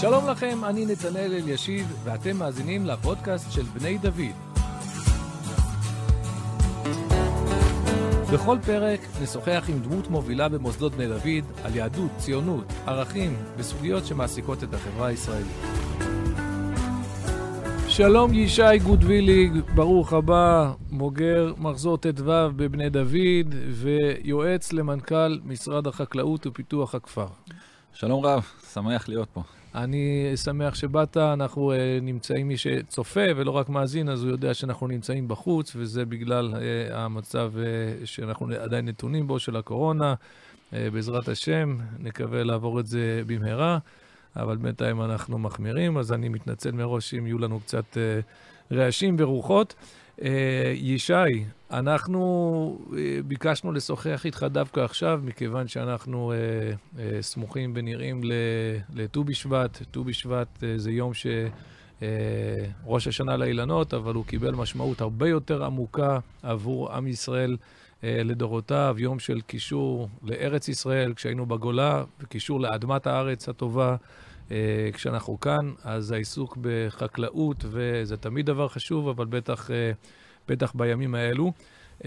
שלום לכם, אני נתנאל אלישיב, ואתם מאזינים לפודקאסט של בני דוד. בכל פרק נשוחח עם דמות מובילה במוסדות בני דוד על יהדות, ציונות, ערכים וסוגיות שמעסיקות את החברה הישראלית. שלום ישי גודוויליג, ברוך הבא, בוגר מחזור ט"ו בבני דוד ויועץ למנכ"ל משרד החקלאות ופיתוח הכפר. שלום רב, שמח להיות פה. אני שמח שבאת, אנחנו uh, נמצאים, מי שצופה ולא רק מאזין, אז הוא יודע שאנחנו נמצאים בחוץ, וזה בגלל uh, המצב uh, שאנחנו עדיין נתונים בו, של הקורונה. Uh, בעזרת השם, נקווה לעבור את זה במהרה, אבל בינתיים אנחנו מחמירים, אז אני מתנצל מראש אם יהיו לנו קצת uh, רעשים ורוחות. Uh, ישי, אנחנו uh, ביקשנו לשוחח איתך דווקא עכשיו, מכיוון שאנחנו uh, uh, סמוכים ונראים לט"ו בשבט. ט"ו בשבט uh, זה יום ש... uh, ראש השנה לאילנות, אבל הוא קיבל משמעות הרבה יותר עמוקה עבור עם ישראל uh, לדורותיו, יום של קישור לארץ ישראל כשהיינו בגולה, וקישור לאדמת הארץ הטובה. Uh, כשאנחנו כאן, אז העיסוק בחקלאות, וזה תמיד דבר חשוב, אבל בטח, uh, בטח בימים האלו. Uh,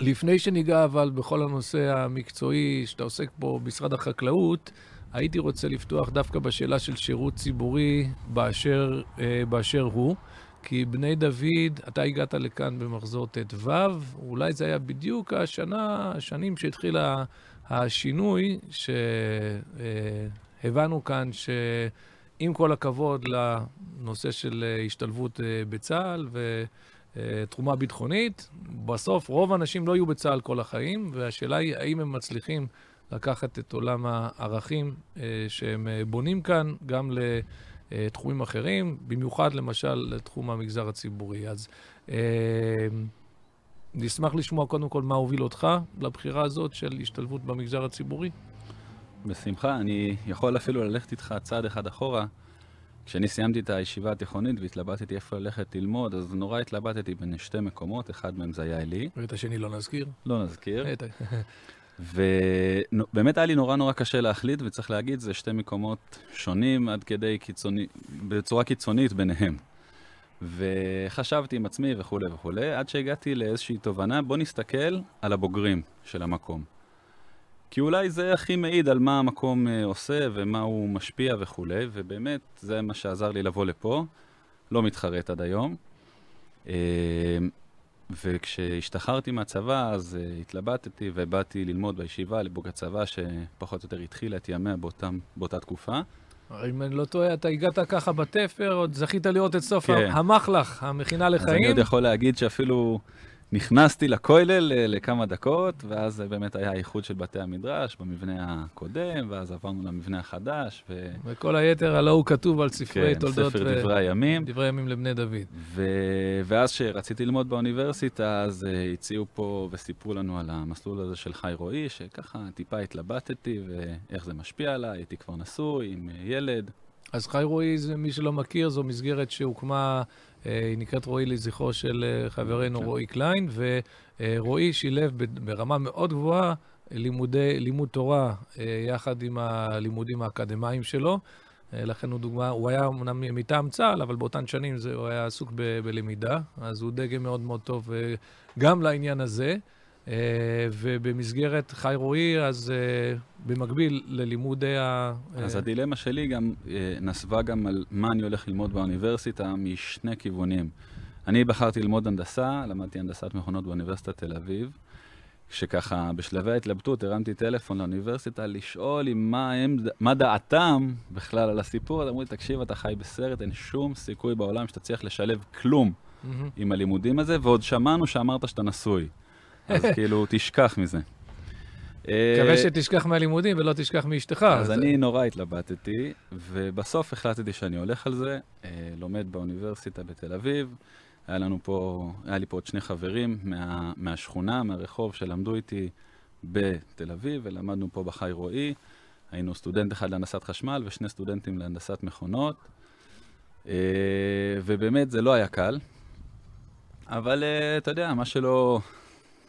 לפני שניגע אבל בכל הנושא המקצועי שאתה עוסק בו במשרד החקלאות, הייתי רוצה לפתוח דווקא בשאלה של שירות ציבורי באשר, uh, באשר הוא. כי בני דוד, אתה הגעת לכאן במחזור ט"ו, אולי זה היה בדיוק השנה, השנים שהתחיל השינוי, ש... Uh, הבנו שעם כל הכבוד לנושא של אה, השתלבות אה, בצה"ל ותרומה ביטחונית, בסוף רוב האנשים לא יהיו בצה"ל כל החיים, והשאלה היא האם הם מצליחים לקחת את עולם הערכים אה, שהם בונים כאן גם לתחומים אחרים, במיוחד למשל לתחום המגזר הציבורי. אז נשמח לשמוע קודם כל מה הוביל אותך לבחירה הזאת של השתלבות במגזר הציבורי. בשמחה, אני יכול אפילו ללכת איתך צעד אחד אחורה. כשאני סיימתי את הישיבה התיכונית והתלבטתי איפה ללכת ללמוד, אז נורא התלבטתי בין שתי מקומות, אחד מהם זה היה עלי. ואת השני לא נזכיר? לא נזכיר. ובאמת היה לי נורא נורא קשה להחליט, וצריך להגיד, זה שתי מקומות שונים עד כדי קיצוני, בצורה קיצונית ביניהם. וחשבתי עם עצמי וכולי וכולי, עד שהגעתי לאיזושהי תובנה, בוא נסתכל על הבוגרים של המקום. כי אולי זה הכי מעיד על מה המקום uh, עושה ומה הוא משפיע וכולי, ובאמת זה מה שעזר לי לבוא לפה, לא מתחרט עד היום. Uh, וכשהשתחררתי מהצבא, אז uh, התלבטתי ובאתי ללמוד בישיבה לבוג הצבא, שפחות או יותר התחילה את ימיה באותם, באותה תקופה. אם אני לא טועה, אתה הגעת ככה בתפר, עוד זכית לראות את סוף כן. המחלך, המכינה לחיים. אז אני עוד יכול להגיד שאפילו נכנסתי לכולל אה, לכמה דקות, ואז באמת היה האיחוד של בתי המדרש במבנה הקודם, ואז עברנו למבנה החדש. ו... וכל היתר, הלא הוא כתוב על ספרי כן, תולדות... כן, ספר ו... דברי הימים. דברי הימים לבני דוד. ו... ואז כשרציתי ללמוד באוניברסיטה, אז uh, הציעו פה וסיפרו לנו על המסלול הזה של חי רועי, שככה טיפה התלבטתי, ואיך זה משפיע עליי, הייתי כבר נשוי עם ילד. אז חי רועי, מי שלא מכיר, זו מסגרת שהוקמה אה, היא נקראת רועי לזכרו של אה, חברנו כן. רועי קליין, ורועי שילב ברמה מאוד גבוהה לימודי, לימוד תורה אה, יחד עם הלימודים האקדמיים שלו. לכן הוא דוגמה, הוא היה אמנם מטעם צה"ל, אבל באותן שנים זה, הוא היה עסוק ב, בלמידה, אז הוא דגם מאוד מאוד טוב גם לעניין הזה. Uh, ובמסגרת חי רועי, אז uh, במקביל ללימודי ה... אז uh, הדילמה שלי גם נסבה גם על מה אני הולך ללמוד באוניברסיטה משני כיוונים. אני בחרתי ללמוד הנדסה, למדתי הנדסת מכונות באוניברסיטת תל אביב, שככה בשלבי ההתלבטות הרמתי טלפון לאוניברסיטה לשאול עם מה, הם, מה דעתם בכלל על הסיפור, אז אמרו לי, תקשיב, אתה חי בסרט, אין שום סיכוי בעולם שתצליח לשלב כלום mm-hmm. עם הלימודים הזה, ועוד שמענו שאמרת שאתה נשוי. אז כאילו, תשכח מזה. מקווה אה, שתשכח מהלימודים ולא תשכח מאשתך. אז אני נורא התלבטתי, ובסוף החלטתי שאני הולך על זה, אה, לומד באוניברסיטה בתל אביב. היה לנו פה, היה לי פה עוד שני חברים מה, מהשכונה, מהרחוב, שלמדו איתי בתל אביב, ולמדנו פה בחי רועי. היינו סטודנט אחד להנדסת חשמל ושני סטודנטים להנדסת מכונות. אה, ובאמת זה לא היה קל, אבל אתה יודע, מה שלא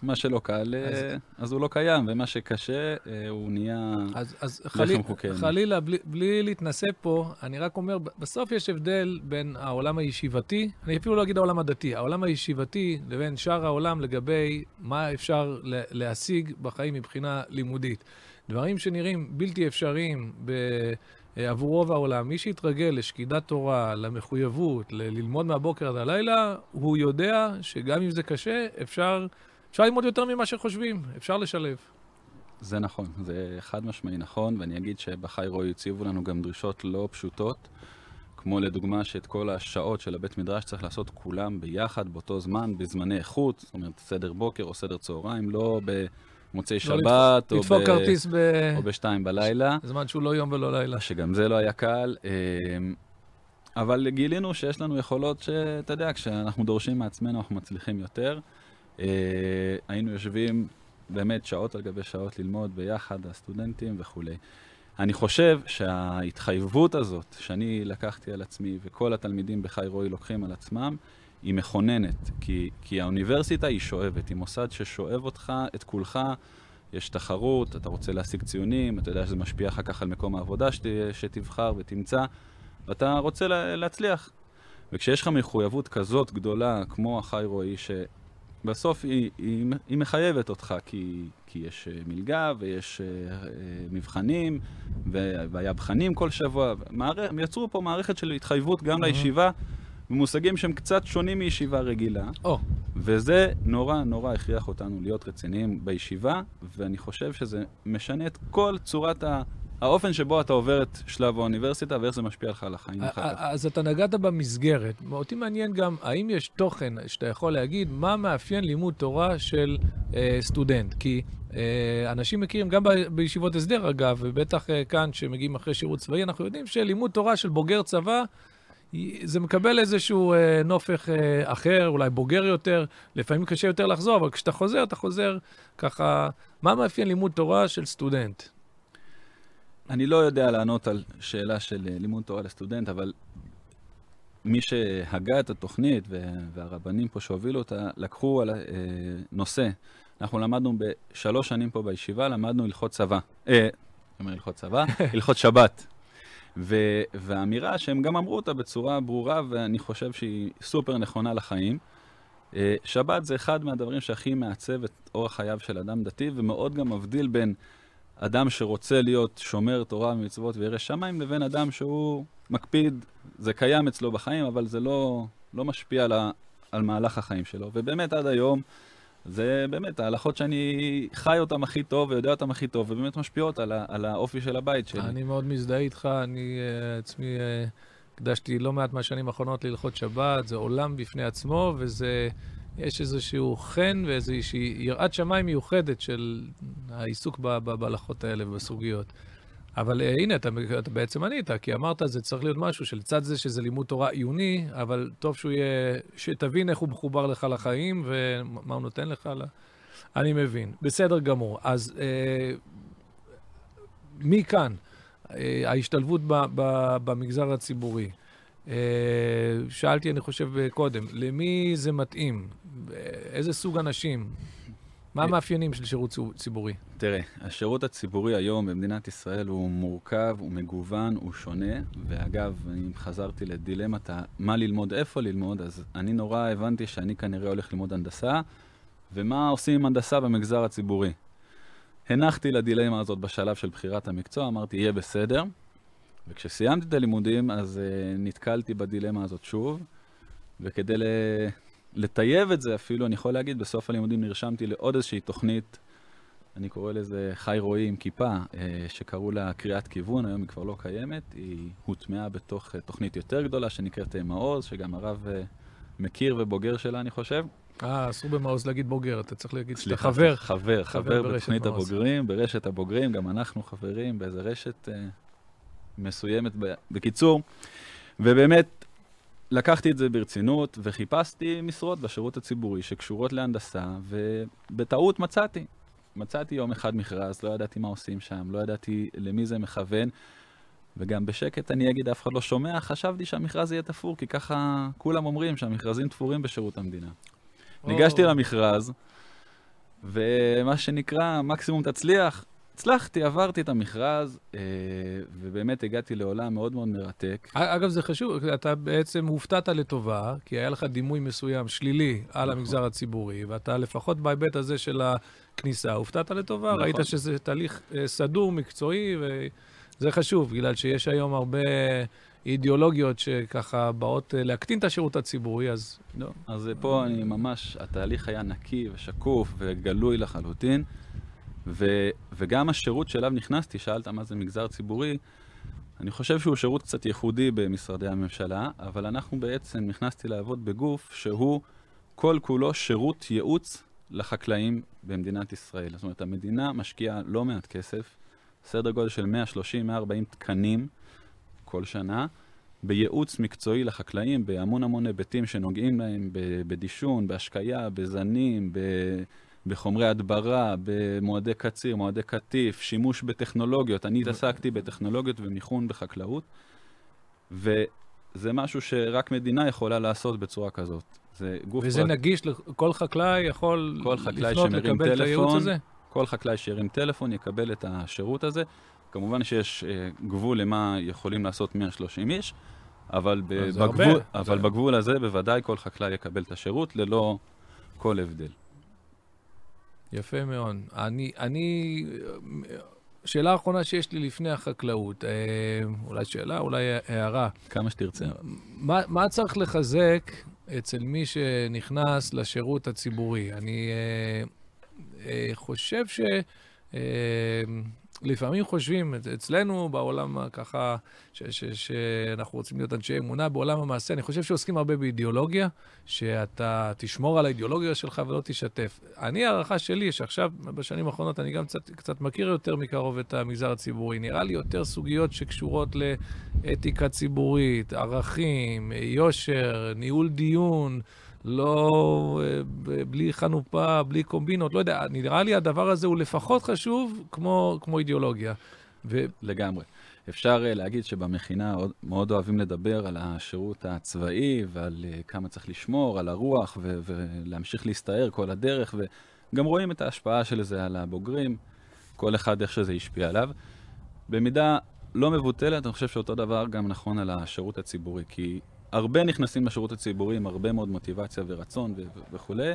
מה שלא קל, אז, אז הוא לא קיים, ומה שקשה, הוא נהיה אז, אז חליל, לחם חוקנו. חלילה, בלי, בלי להתנשא פה, אני רק אומר, בסוף יש הבדל בין העולם הישיבתי, אני אפילו לא אגיד העולם הדתי, העולם הישיבתי לבין שאר העולם לגבי מה אפשר להשיג בחיים מבחינה לימודית. דברים שנראים בלתי אפשריים ב... עבור רוב העולם, מי שיתרגל לשקידת תורה, למחויבות, ל- ללמוד מהבוקר עד הלילה, הוא יודע שגם אם זה קשה, אפשר, אפשר ללמוד יותר ממה שחושבים, אפשר לשלב. זה נכון, זה חד משמעי נכון, ואני אגיד שבחי רוי הציבו לנו גם דרישות לא פשוטות, כמו לדוגמה שאת כל השעות של הבית מדרש צריך לעשות כולם ביחד, באותו זמן, בזמני איכות, זאת אומרת סדר בוקר או סדר צהריים, לא במוצאי לא שבת, או, ב... כרטיס ב... או בשתיים בלילה. זמן שהוא לא יום ולא לילה. שגם זה לא היה קל. אמ, אבל גילינו שיש לנו יכולות שאתה יודע, כשאנחנו דורשים מעצמנו אנחנו מצליחים יותר. אה, היינו יושבים באמת שעות על גבי שעות ללמוד ביחד, הסטודנטים וכולי. אני חושב שההתחייבות הזאת שאני לקחתי על עצמי וכל התלמידים בחי רועי לוקחים על עצמם, היא מכוננת, כי, כי האוניברסיטה היא שואבת, היא מוסד ששואב אותך, את כולך, יש תחרות, אתה רוצה להשיג ציונים, אתה יודע שזה משפיע אחר כך על מקום העבודה שת, שתבחר ותמצא, ואתה רוצה לה, להצליח. וכשיש לך מחויבות כזאת גדולה, כמו החי רועי, בסוף היא, היא, היא מחייבת אותך, כי, כי יש אה, מלגה ויש uh, מבחנים, והיה בחנים כל שבוע. מערכ, הם יצרו פה מערכת של התחייבות גם mm-hmm. לישיבה, במושגים שהם קצת שונים מישיבה רגילה. Oh. וזה נורא נורא הכריח אותנו להיות רציניים בישיבה, ואני חושב שזה משנה את כל צורת ה... האופן שבו אתה עובר את שלב האוניברסיטה ואיך זה משפיע לך על החיים אחר כך. אז אתה נגעת במסגרת. אותי מעניין גם, האם יש תוכן שאתה יכול להגיד, מה מאפיין לימוד תורה של אה, סטודנט? כי אה, אנשים מכירים, גם ב, בישיבות הסדר אגב, ובטח אה, כאן, שמגיעים אחרי שירות צבאי, אנחנו יודעים שלימוד תורה של בוגר צבא, זה מקבל איזשהו אה, נופך אה, אחר, אולי בוגר יותר, לפעמים קשה יותר לחזור, אבל כשאתה חוזר, אתה חוזר ככה, מה מאפיין לימוד תורה של סטודנט? אני לא יודע לענות על שאלה של אה, לימוד תורה לסטודנט, אבל מי שהגה את התוכנית והרבנים פה שהובילו אותה, לקחו על אה, נושא. אנחנו למדנו בשלוש שנים פה בישיבה, למדנו הלכות צבא. אה, אומר הלכות צבא, הלכות שבת. ו- והאמירה שהם גם אמרו אותה בצורה ברורה, ואני חושב שהיא סופר נכונה לחיים. אה, שבת זה אחד מהדברים שהכי מעצב את אורח חייו של אדם דתי, ומאוד גם מבדיל בין אדם שרוצה להיות שומר תורה ומצוות וירא שמיים, לבין אדם שהוא מקפיד, זה קיים אצלו בחיים, אבל זה לא, לא משפיע על, ה, על מהלך החיים שלו. ובאמת עד היום, זה באמת ההלכות שאני חי אותן הכי טוב ויודע אותן הכי טוב, ובאמת משפיעות על, ה, על האופי של הבית שלי. אני מאוד מזדהה איתך, אני uh, עצמי uh, הקדשתי לא מעט מהשנים האחרונות להלכות שבת, זה עולם בפני עצמו, וזה... יש איזשהו חן ואיזושהי יראת שמיים מיוחדת של העיסוק בהלכות האלה ובסוגיות. אבל uh, הנה, אתה, אתה בעצם ענית, כי אמרת, זה צריך להיות משהו שלצד זה שזה לימוד תורה עיוני, אבל טוב שהוא יהיה, שתבין איך הוא מחובר לך לחיים ומה הוא נותן לך. לה... אני מבין. בסדר גמור. אז uh, מכאן, uh, ההשתלבות ב, ב, במגזר הציבורי. Uh, שאלתי, אני חושב, קודם, למי זה מתאים? איזה סוג אנשים? מה המאפיינים של שירות ציבורי? תראה, השירות הציבורי היום במדינת ישראל הוא מורכב, הוא מגוון, הוא שונה, ואגב, אם חזרתי לדילמת מה ללמוד, איפה ללמוד, אז אני נורא הבנתי שאני כנראה הולך ללמוד הנדסה, ומה עושים עם הנדסה במגזר הציבורי. הנחתי לדילמה הזאת בשלב של בחירת המקצוע, אמרתי, יהיה בסדר, וכשסיימתי את הלימודים, אז uh, נתקלתי בדילמה הזאת שוב, וכדי ל... לטייב את זה אפילו, אני יכול להגיד, בסוף הלימודים נרשמתי לעוד איזושהי תוכנית, אני קורא לזה חי רועי עם כיפה, אה, שקראו לה קריאת כיוון, היום היא כבר לא קיימת, היא הוטמעה בתוך אה, תוכנית יותר גדולה שנקראת מעוז, שגם הרב מכיר ובוגר שלה, אני חושב. אה, אסור במעוז להגיד בוגר, אתה צריך להגיד שאתה חבר. חבר, חבר בתוכנית הבוגרים, ברשת הבוגרים, גם אנחנו חברים באיזה רשת אה, מסוימת. בקיצור, ובאמת, לקחתי את זה ברצינות וחיפשתי משרות בשירות הציבורי שקשורות להנדסה, ובטעות מצאתי. מצאתי יום אחד מכרז, לא ידעתי מה עושים שם, לא ידעתי למי זה מכוון, וגם בשקט אני אגיד, אף אחד לא שומע, חשבתי שהמכרז יהיה תפור, כי ככה כולם אומרים שהמכרזים תפורים בשירות המדינה. או. ניגשתי למכרז, ומה שנקרא, מקסימום תצליח. הצלחתי, עברתי את המכרז, אה, ובאמת הגעתי לעולם מאוד מאוד מרתק. אגב, זה חשוב, אתה בעצם הופתעת לטובה, כי היה לך דימוי מסוים שלילי על נכון. המגזר הציבורי, ואתה לפחות בהיבט הזה של הכניסה, הופתעת לטובה, נכון. ראית שזה תהליך אה, סדור, מקצועי, וזה חשוב, בגלל שיש היום הרבה אידיאולוגיות שככה באות אה, להקטין את השירות הציבורי, אז לא, אז פה אני ממש, התהליך היה נקי ושקוף וגלוי לחלוטין, ו, וגם השירות שאליו נכנסתי, שאלת מה זה מגזר ציבורי, אני חושב שהוא שירות קצת ייחודי במשרדי הממשלה, אבל אנחנו בעצם נכנסתי לעבוד בגוף שהוא כל כולו שירות ייעוץ לחקלאים במדינת ישראל. זאת אומרת, המדינה משקיעה לא מעט כסף, סדר גודל של 130-140 תקנים כל שנה, בייעוץ מקצועי לחקלאים, בהמון המון היבטים שנוגעים להם, בדישון, בהשקיה, בזנים, ב- בחומרי הדברה, במועדי קציר, מועדי קטיף, שימוש בטכנולוגיות. אני התעסקתי בטכנולוגיות ומיכון בחקלאות, וזה משהו שרק מדינה יכולה לעשות בצורה כזאת. זה גוף... וזה פרט- נגיש, כל חקלאי יכול כל חקלאי לפנות לקבל את הייעוץ טלפון, הזה? כל חקלאי שירים טלפון יקבל את השירות הזה. כמובן שיש אה, גבול למה יכולים לעשות 130 איש, אבל, ב- אה, בגבול, הרבה. אבל זה- בגבול הזה בוודאי כל חקלאי יקבל את השירות ללא כל הבדל. יפה מאוד. אני, אני, שאלה אחרונה שיש לי לפני החקלאות, אה, אולי שאלה, אולי הערה. כמה שתרצה. מה, מה צריך לחזק אצל מי שנכנס לשירות הציבורי? אני אה, אה, חושב ש... אה, לפעמים חושבים, אצ- אצלנו בעולם ככה, שאנחנו רוצים להיות אנשי אמונה בעולם המעשה, אני חושב שעוסקים הרבה באידיאולוגיה, שאתה תשמור על האידיאולוגיה שלך ולא תשתף. אני, הערכה שלי, שעכשיו, בשנים האחרונות, אני גם קצת, קצת מכיר יותר מקרוב את המגזר הציבורי, נראה לי יותר סוגיות שקשורות לאתיקה ציבורית, ערכים, יושר, ניהול דיון. לא, אה, בלי חנופה, בלי קומבינות, לא יודע, נראה לי הדבר הזה הוא לפחות חשוב כמו, כמו אידיאולוגיה. ו... לגמרי. אפשר uh, להגיד שבמכינה מאוד אוהבים לדבר על השירות הצבאי ועל uh, כמה צריך לשמור, על הרוח ו- ולהמשיך להסתער כל הדרך, וגם רואים את ההשפעה של זה על הבוגרים, כל אחד איך שזה השפיע עליו. במידה לא מבוטלת, אני חושב שאותו דבר גם נכון על השירות הציבורי, כי הרבה נכנסים לשירות הציבורי עם הרבה מאוד מוטיבציה ורצון ו- וכולי,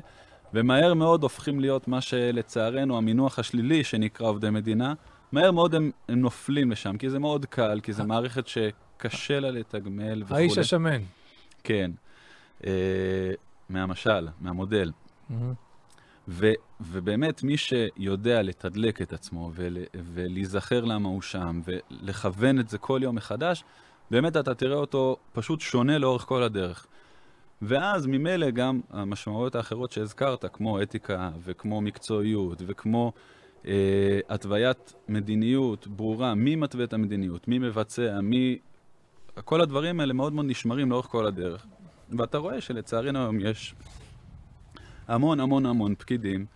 ומהר מאוד הופכים להיות מה שלצערנו המינוח השלילי שנקרא עובדי מדינה, מהר מאוד הם, הם נופלים לשם, כי זה מאוד קל, כי זו מערכת שקשה לה לתגמל וכולי. האיש השמן. כן. אה, מהמשל, מהמודל. מהמם. ו, ובאמת, מי שיודע לתדלק את עצמו ול, ולהיזכר למה הוא שם ולכוון את זה כל יום מחדש, באמת אתה תראה אותו פשוט שונה לאורך כל הדרך. ואז ממילא גם המשמעויות האחרות שהזכרת, כמו אתיקה וכמו מקצועיות וכמו אה, התוויית מדיניות ברורה, מי מתווה את המדיניות, מי מבצע, מי... כל הדברים האלה מאוד מאוד נשמרים לאורך כל הדרך. ואתה רואה שלצערנו היום יש המון המון המון פקידים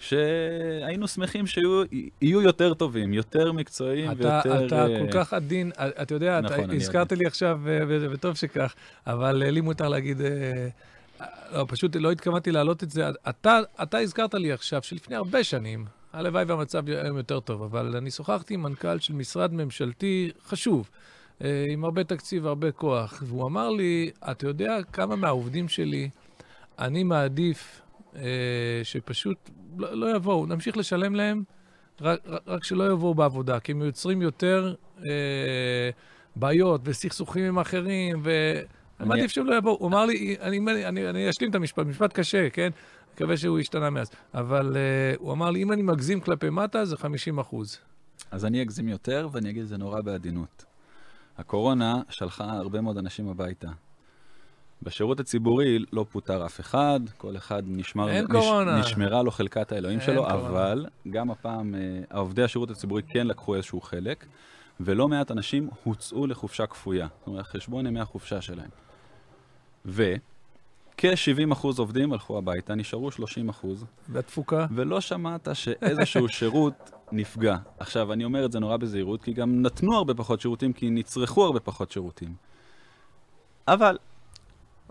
שהיינו שמחים שיהיו יותר טובים, יותר מקצועיים אתה, ויותר... אתה אה, כל כך עדין, אתה יודע, נכון, אתה הזכרת לי עכשיו, אה, וטוב שכך, אבל אה, לי מותר להגיד, אה, לא, פשוט לא התכוונתי להעלות את זה. אתה, אתה הזכרת לי עכשיו שלפני הרבה שנים, הלוואי והמצב היום יותר טוב, אבל אני שוחחתי עם מנכ"ל של משרד ממשלתי חשוב, אה, עם הרבה תקציב, הרבה כוח, והוא אמר לי, אתה יודע כמה מהעובדים שלי, אני מעדיף אה, שפשוט לא, לא יבואו, נמשיך לשלם להם, רק, רק- שלא יבואו בעבודה, כי הם יוצרים יותר אה, בעיות וסכסוכים עם אחרים, ואני אני- מעדיף שהם לא יבואו. הוא אמר לי, אני, אני, אני, אני אשלים את המשפט, משפט קשה, כן? מקווה שהוא השתנה מאז. אבל אה, הוא אמר לי, אם אני מגזים כלפי מטה, זה 50 אחוז. אז אני אגזים יותר ואני אגיד את זה נורא בעדינות. הקורונה שלחה הרבה מאוד אנשים הביתה. בשירות הציבורי לא פוטר אף אחד, כל אחד נשמר, אין קורונה. נשמרה לו חלקת האלוהים שלו, קורונה. אבל גם הפעם אה, עובדי השירות הציבורי כן לקחו איזשהו חלק, ולא מעט אנשים הוצאו לחופשה כפויה, זאת אומרת, חשבון ימי החופשה שלהם. וכ-70% עובדים הלכו הביתה, נשארו 30%, והתפוקה? ולא שמעת שאיזשהו שירות נפגע. עכשיו, אני אומר את זה נורא בזהירות, כי גם נתנו הרבה פחות שירותים, כי נצרכו הרבה פחות שירותים. אבל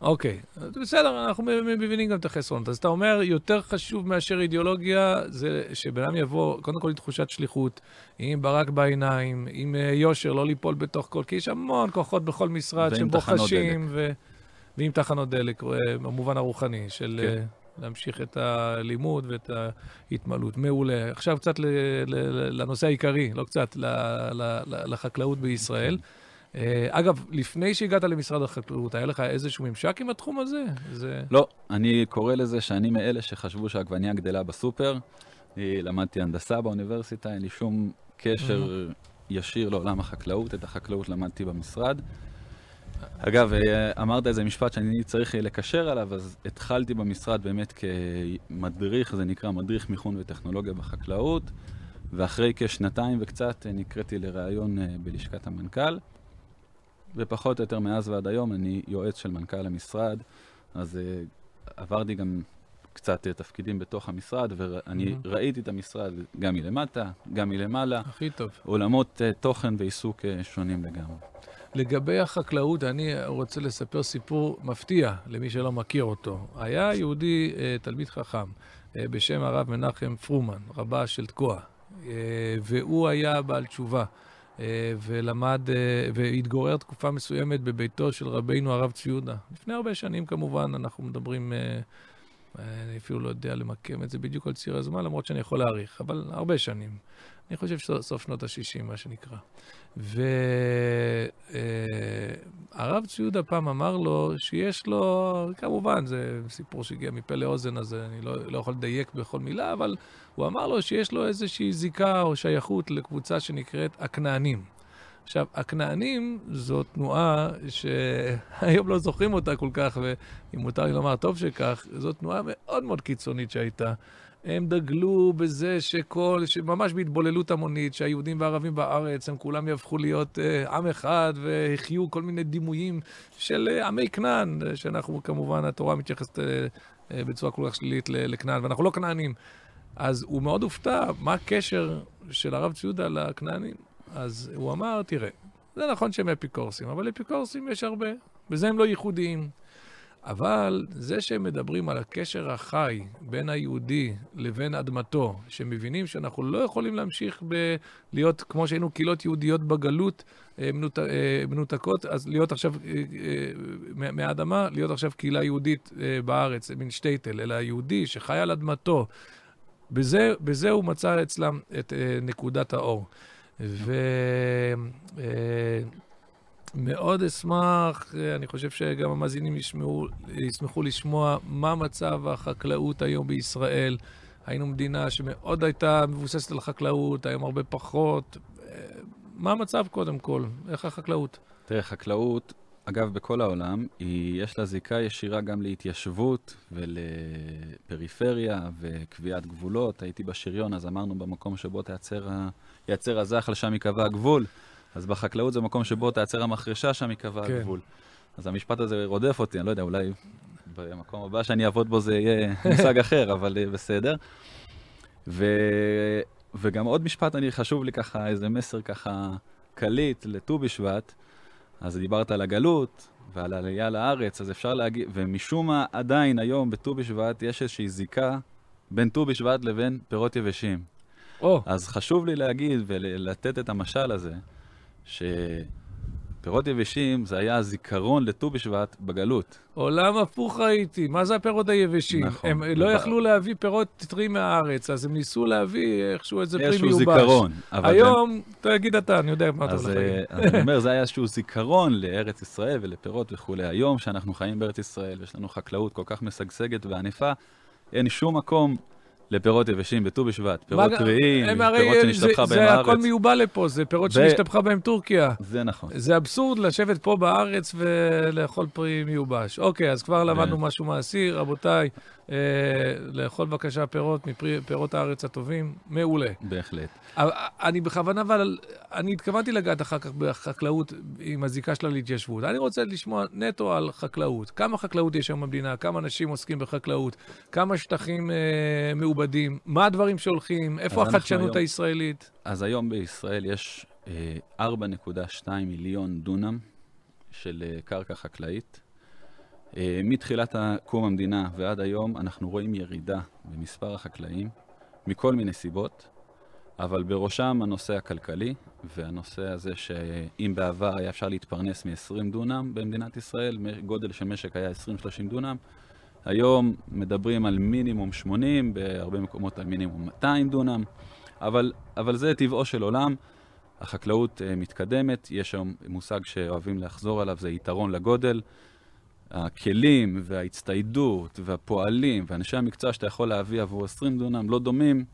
אוקיי, בסדר, אנחנו מבינים גם את החסרונות. אז אתה אומר, יותר חשוב מאשר אידיאולוגיה, זה שבן אדם יבוא, קודם כל עם תחושת שליחות, עם ברק בעיניים, עם אה, יושר, לא ליפול בתוך כל, כי יש המון כוחות בכל משרד שבוחשים, ו... ועם תחנות דלק, אה, במובן הרוחני, של כן. אה, להמשיך את הלימוד ואת ההתמלות. מעולה. עכשיו קצת לנושא העיקרי, לא קצת, לחקלאות בישראל. כן. אה, אגב, לפני שהגעת למשרד החקלאות, היה לך איזשהו ממשק עם התחום הזה? זה... לא, אני קורא לזה שאני מאלה שחשבו שהעגבנייה גדלה בסופר. למדתי הנדסה באוניברסיטה, אין לי שום קשר ישיר לעולם החקלאות, את החקלאות למדתי במשרד. אגב, אה, אמרת איזה משפט שאני צריך לקשר עליו, אז התחלתי במשרד באמת כמדריך, זה נקרא מדריך מיכון וטכנולוגיה בחקלאות, ואחרי כשנתיים וקצת אה, נקראתי לראיון אה, בלשכת המנכ"ל, ופחות או יותר מאז ועד היום אני יועץ של מנכ"ל המשרד, אז עברתי גם קצת תפקידים בתוך המשרד, ואני mm-hmm. ראיתי את המשרד גם מלמטה, גם מלמעלה. הכי טוב. עולמות תוכן ועיסוק שונים לגמרי. לגבי החקלאות, אני רוצה לספר סיפור מפתיע למי שלא מכיר אותו. היה יהודי, אה, תלמיד חכם, אה, בשם הרב מנחם פרומן, רבה של תקוע, אה, והוא היה בעל תשובה. ולמד והתגורר תקופה מסוימת בביתו של רבינו הרב צבי יהודה. לפני הרבה שנים כמובן, אנחנו מדברים, אני אפילו לא יודע למקם את זה בדיוק על ציר הזמן, למרות שאני יכול להעריך, אבל הרבה שנים. אני חושב שסוף שנות ה-60, מה שנקרא. והרב צבי יהודה פעם אמר לו שיש לו, כמובן, זה סיפור שהגיע מפה לאוזן, אז אני לא, לא יכול לדייק בכל מילה, אבל הוא אמר לו שיש לו איזושהי זיקה או שייכות לקבוצה שנקראת הכנענים. עכשיו, הכנענים זו תנועה שהיום לא זוכרים אותה כל כך, ואם מותר לי לומר, טוב שכך, זו תנועה מאוד מאוד קיצונית שהייתה. הם דגלו בזה שכל, שממש בהתבוללות המונית, שהיהודים והערבים בארץ, הם כולם יהפכו להיות uh, עם אחד, והחיו כל מיני דימויים של uh, עמי כנען, שאנחנו כמובן, התורה מתייחסת uh, uh, בצורה כל כך שלילית לכנען, ואנחנו לא כנענים. אז הוא מאוד הופתע, מה הקשר של הרב ציודה לכנענים? אז הוא אמר, תראה, זה נכון שהם אפיקורסים, אבל אפיקורסים יש הרבה, בזה הם לא ייחודיים. אבל זה שהם מדברים על הקשר החי בין היהודי לבין אדמתו, שמבינים שאנחנו לא יכולים להמשיך ב- להיות, כמו שהיינו קהילות יהודיות בגלות, אה, מנות, אה, מנותקות, אז להיות עכשיו אה, מהאדמה, להיות עכשיו קהילה יהודית בארץ, מין שטייטל, אלא היהודי שחי על אדמתו. בזה, בזה הוא מצא אצלם את נקודת האור. ו... מאוד אשמח, אני חושב שגם המאזינים ישמעו, ישמחו לשמוע מה מצב החקלאות היום בישראל. היינו מדינה שמאוד הייתה מבוססת על חקלאות, היום הרבה פחות. מה המצב קודם כל? איך החקלאות? תראה, חקלאות, אגב, בכל העולם, היא, יש לה זיקה ישירה גם להתיישבות ולפריפריה וקביעת גבולות. הייתי בשריון, אז אמרנו במקום שבו תייצר הזחל, שם ייקבע הגבול. אז בחקלאות זה מקום שבו תעצר המחרשה, שם ייקבע כן. הגבול. אז המשפט הזה רודף אותי, אני לא יודע, אולי במקום הבא שאני אעבוד בו זה יהיה מושג אחר, אבל אה, בסדר. ו... וגם עוד משפט, אני חשוב לי ככה, איזה מסר ככה קליט לט"ו בשבט. אז דיברת על הגלות ועל העלייה לארץ, אז אפשר להגיד, ומשום מה עדיין היום בט"ו בשבט יש איזושהי זיקה בין ט"ו בשבט לבין פירות יבשים. Oh. אז חשוב לי להגיד ולתת את המשל הזה, שפירות יבשים זה היה הזיכרון לט"ו בשבט בגלות. עולם הפוך הייתי, מה זה הפירות היבשים? נכון. הם לא יכלו להביא פירות טריים מהארץ, אז הם ניסו להביא איכשהו איזה פרי מיובש. איזשהו זיכרון. היום, הם... תגיד אתה, אני יודע מה אתה הולך להגיד. אז אני אומר, זה היה איזשהו זיכרון לארץ ישראל ולפירות וכולי. היום שאנחנו חיים בארץ ישראל, ויש לנו חקלאות כל כך משגשגת וענפה, אין שום מקום לפירות יבשים בט"ו בשבט, פירות טריים, פירות שנשתפכה בהם הארץ. זה הכל מיובא לפה, זה פירות ו... שנשתפכה בהם טורקיה. זה נכון. זה אבסורד לשבת פה בארץ ולאכול פרי מיובש. אוקיי, אז כבר למדנו משהו מעשי, רבותיי, לאכול בבקשה פירות מפירות הארץ הטובים, מעולה. בהחלט. אני בכוונה, אבל אני התכוונתי לגעת אחר כך בחקלאות עם הזיקה שלה להתיישבות. אני רוצה לשמוע נטו על חקלאות. כמה חקלאות יש היום במדינה? כמה אנשים עוסקים בחקלאות? כמה שטחים אה, מעובדים? מה הדברים שהולכים? איפה החדשנות היום, הישראלית? אז היום בישראל יש אה, 4.2 מיליון דונם של אה, קרקע חקלאית. אה, מתחילת קום המדינה ועד היום אנחנו רואים ירידה במספר החקלאים, מכל מיני סיבות, אבל בראשם הנושא הכלכלי, והנושא הזה שאם בעבר היה אפשר להתפרנס מ-20 דונם במדינת ישראל, גודל של משק היה 20-30 דונם, היום מדברים על מינימום 80, בהרבה מקומות על מינימום 200 דונם, אבל, אבל זה טבעו של עולם. החקלאות uh, מתקדמת, יש היום מושג שאוהבים לחזור עליו, זה יתרון לגודל. הכלים וההצטיידות והפועלים ואנשי המקצוע שאתה יכול להביא עבור 20 דונם לא דומים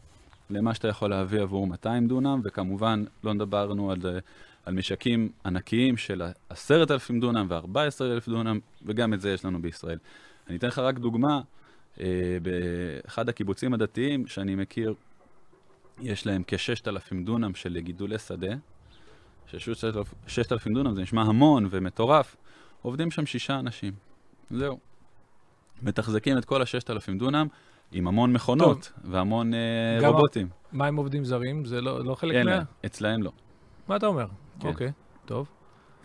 למה שאתה יכול להביא עבור 200 דונם, וכמובן לא דיברנו על, על משקים ענקיים של 10,000 דונם ו-14,000 דונם, וגם את זה יש לנו בישראל. אני אתן לך רק דוגמה, אה, באחד הקיבוצים הדתיים שאני מכיר, יש להם כ-6,000 דונם של גידולי שדה, ש-6,000 דונם זה נשמע המון ומטורף, עובדים שם שישה אנשים. זהו. מתחזקים את כל ה-6,000 דונם עם המון מכונות טוב. והמון uh, רובוטים. מה עם עובדים זרים? זה לא, לא חלק מה... אצלהם לא. מה אתה אומר? כן. אוקיי, טוב.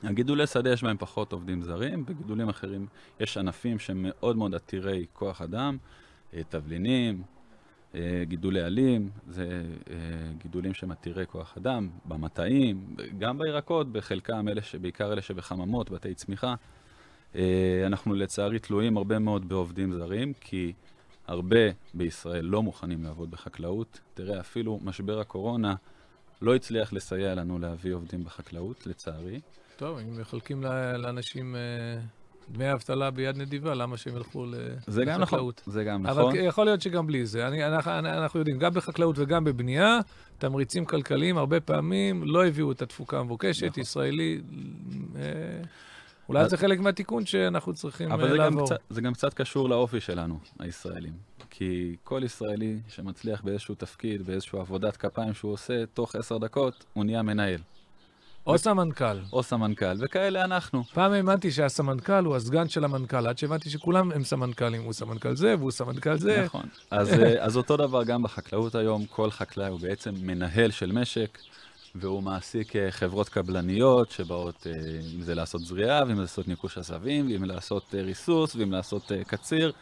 הגידולי שדה יש בהם פחות עובדים זרים, בגידולים אחרים יש ענפים שהם מאוד מאוד עתירי כוח אדם, אה, תבלינים, אה, גידולי עלים, זה גידולים שהם עתירי כוח אדם, במטעים, גם בירקות, בחלקם אלה שבעיקר אלה שבחממות, בתי צמיחה. אנחנו לצערי תלויים הרבה מאוד בעובדים זרים, כי הרבה בישראל לא מוכנים לעבוד בחקלאות. תראה, אפילו משבר הקורונה לא הצליח לסייע לנו להביא עובדים בחקלאות, לצערי. טוב, אם מחלקים לאנשים אה, דמי אבטלה ביד נדיבה, למה שהם ילכו לחקלאות? זה גם נכון, זה גם נכון. אבל יכול להיות שגם בלי זה. אני, אנחנו, אנחנו יודעים, גם בחקלאות וגם בבנייה, תמריצים כלכליים הרבה פעמים לא הביאו את התפוקה המבוקשת, נכון. ישראלי... אה, אולי זה חלק מהתיקון שאנחנו צריכים אבל לעבור. אבל זה גם קצת קשור לאופי שלנו, הישראלים. כי כל ישראלי שמצליח באיזשהו תפקיד, באיזושהי עבודת כפיים שהוא עושה, תוך עשר דקות הוא נהיה מנהל. או סמנכ"ל. או סמנכ"ל, וכאלה אנחנו. פעם האמנתי שהסמנכ"ל הוא הסגן של המנכ"ל, עד שהבנתי שכולם הם סמנכ"לים, הוא סמנכ"ל זה והוא סמנכ"ל זה. נכון. אז, אה, אז אותו דבר גם בחקלאות היום, כל חקלאי הוא בעצם מנהל של משק. והוא מעסיק אה, חברות קבלניות שבאות, אה, אם זה לעשות זריעה, ואם זה לעשות ניקוש עשבים, ואם לעשות ריסוס, ואם לעשות קציר,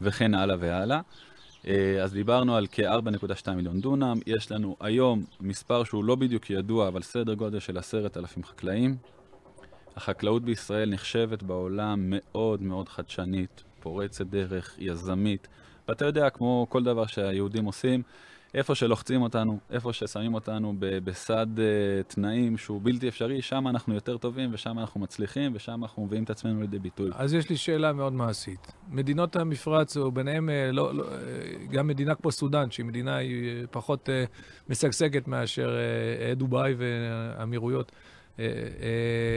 וכן הלאה והלאה. אז דיברנו על כ-4.2 מיליון דונם, יש לנו היום מספר שהוא לא בדיוק ידוע, אבל סדר גודל של עשרת אלפים חקלאים. החקלאות בישראל נחשבת בעולם מאוד מאוד חדשנית, פורצת דרך, יזמית, ואתה יודע, כמו כל דבר שהיהודים עושים, איפה שלוחצים אותנו, איפה ששמים אותנו בסד uh, תנאים שהוא בלתי אפשרי, שם אנחנו יותר טובים ושם אנחנו מצליחים ושם אנחנו מביאים את עצמנו לידי ביטוי. אז יש לי שאלה מאוד מעשית. מדינות המפרץ, או ביניהם uh, לא, לא, uh, גם מדינה כמו סודאן, שהיא מדינה פחות משגשגת מאשר דובאי והאמירויות, uh,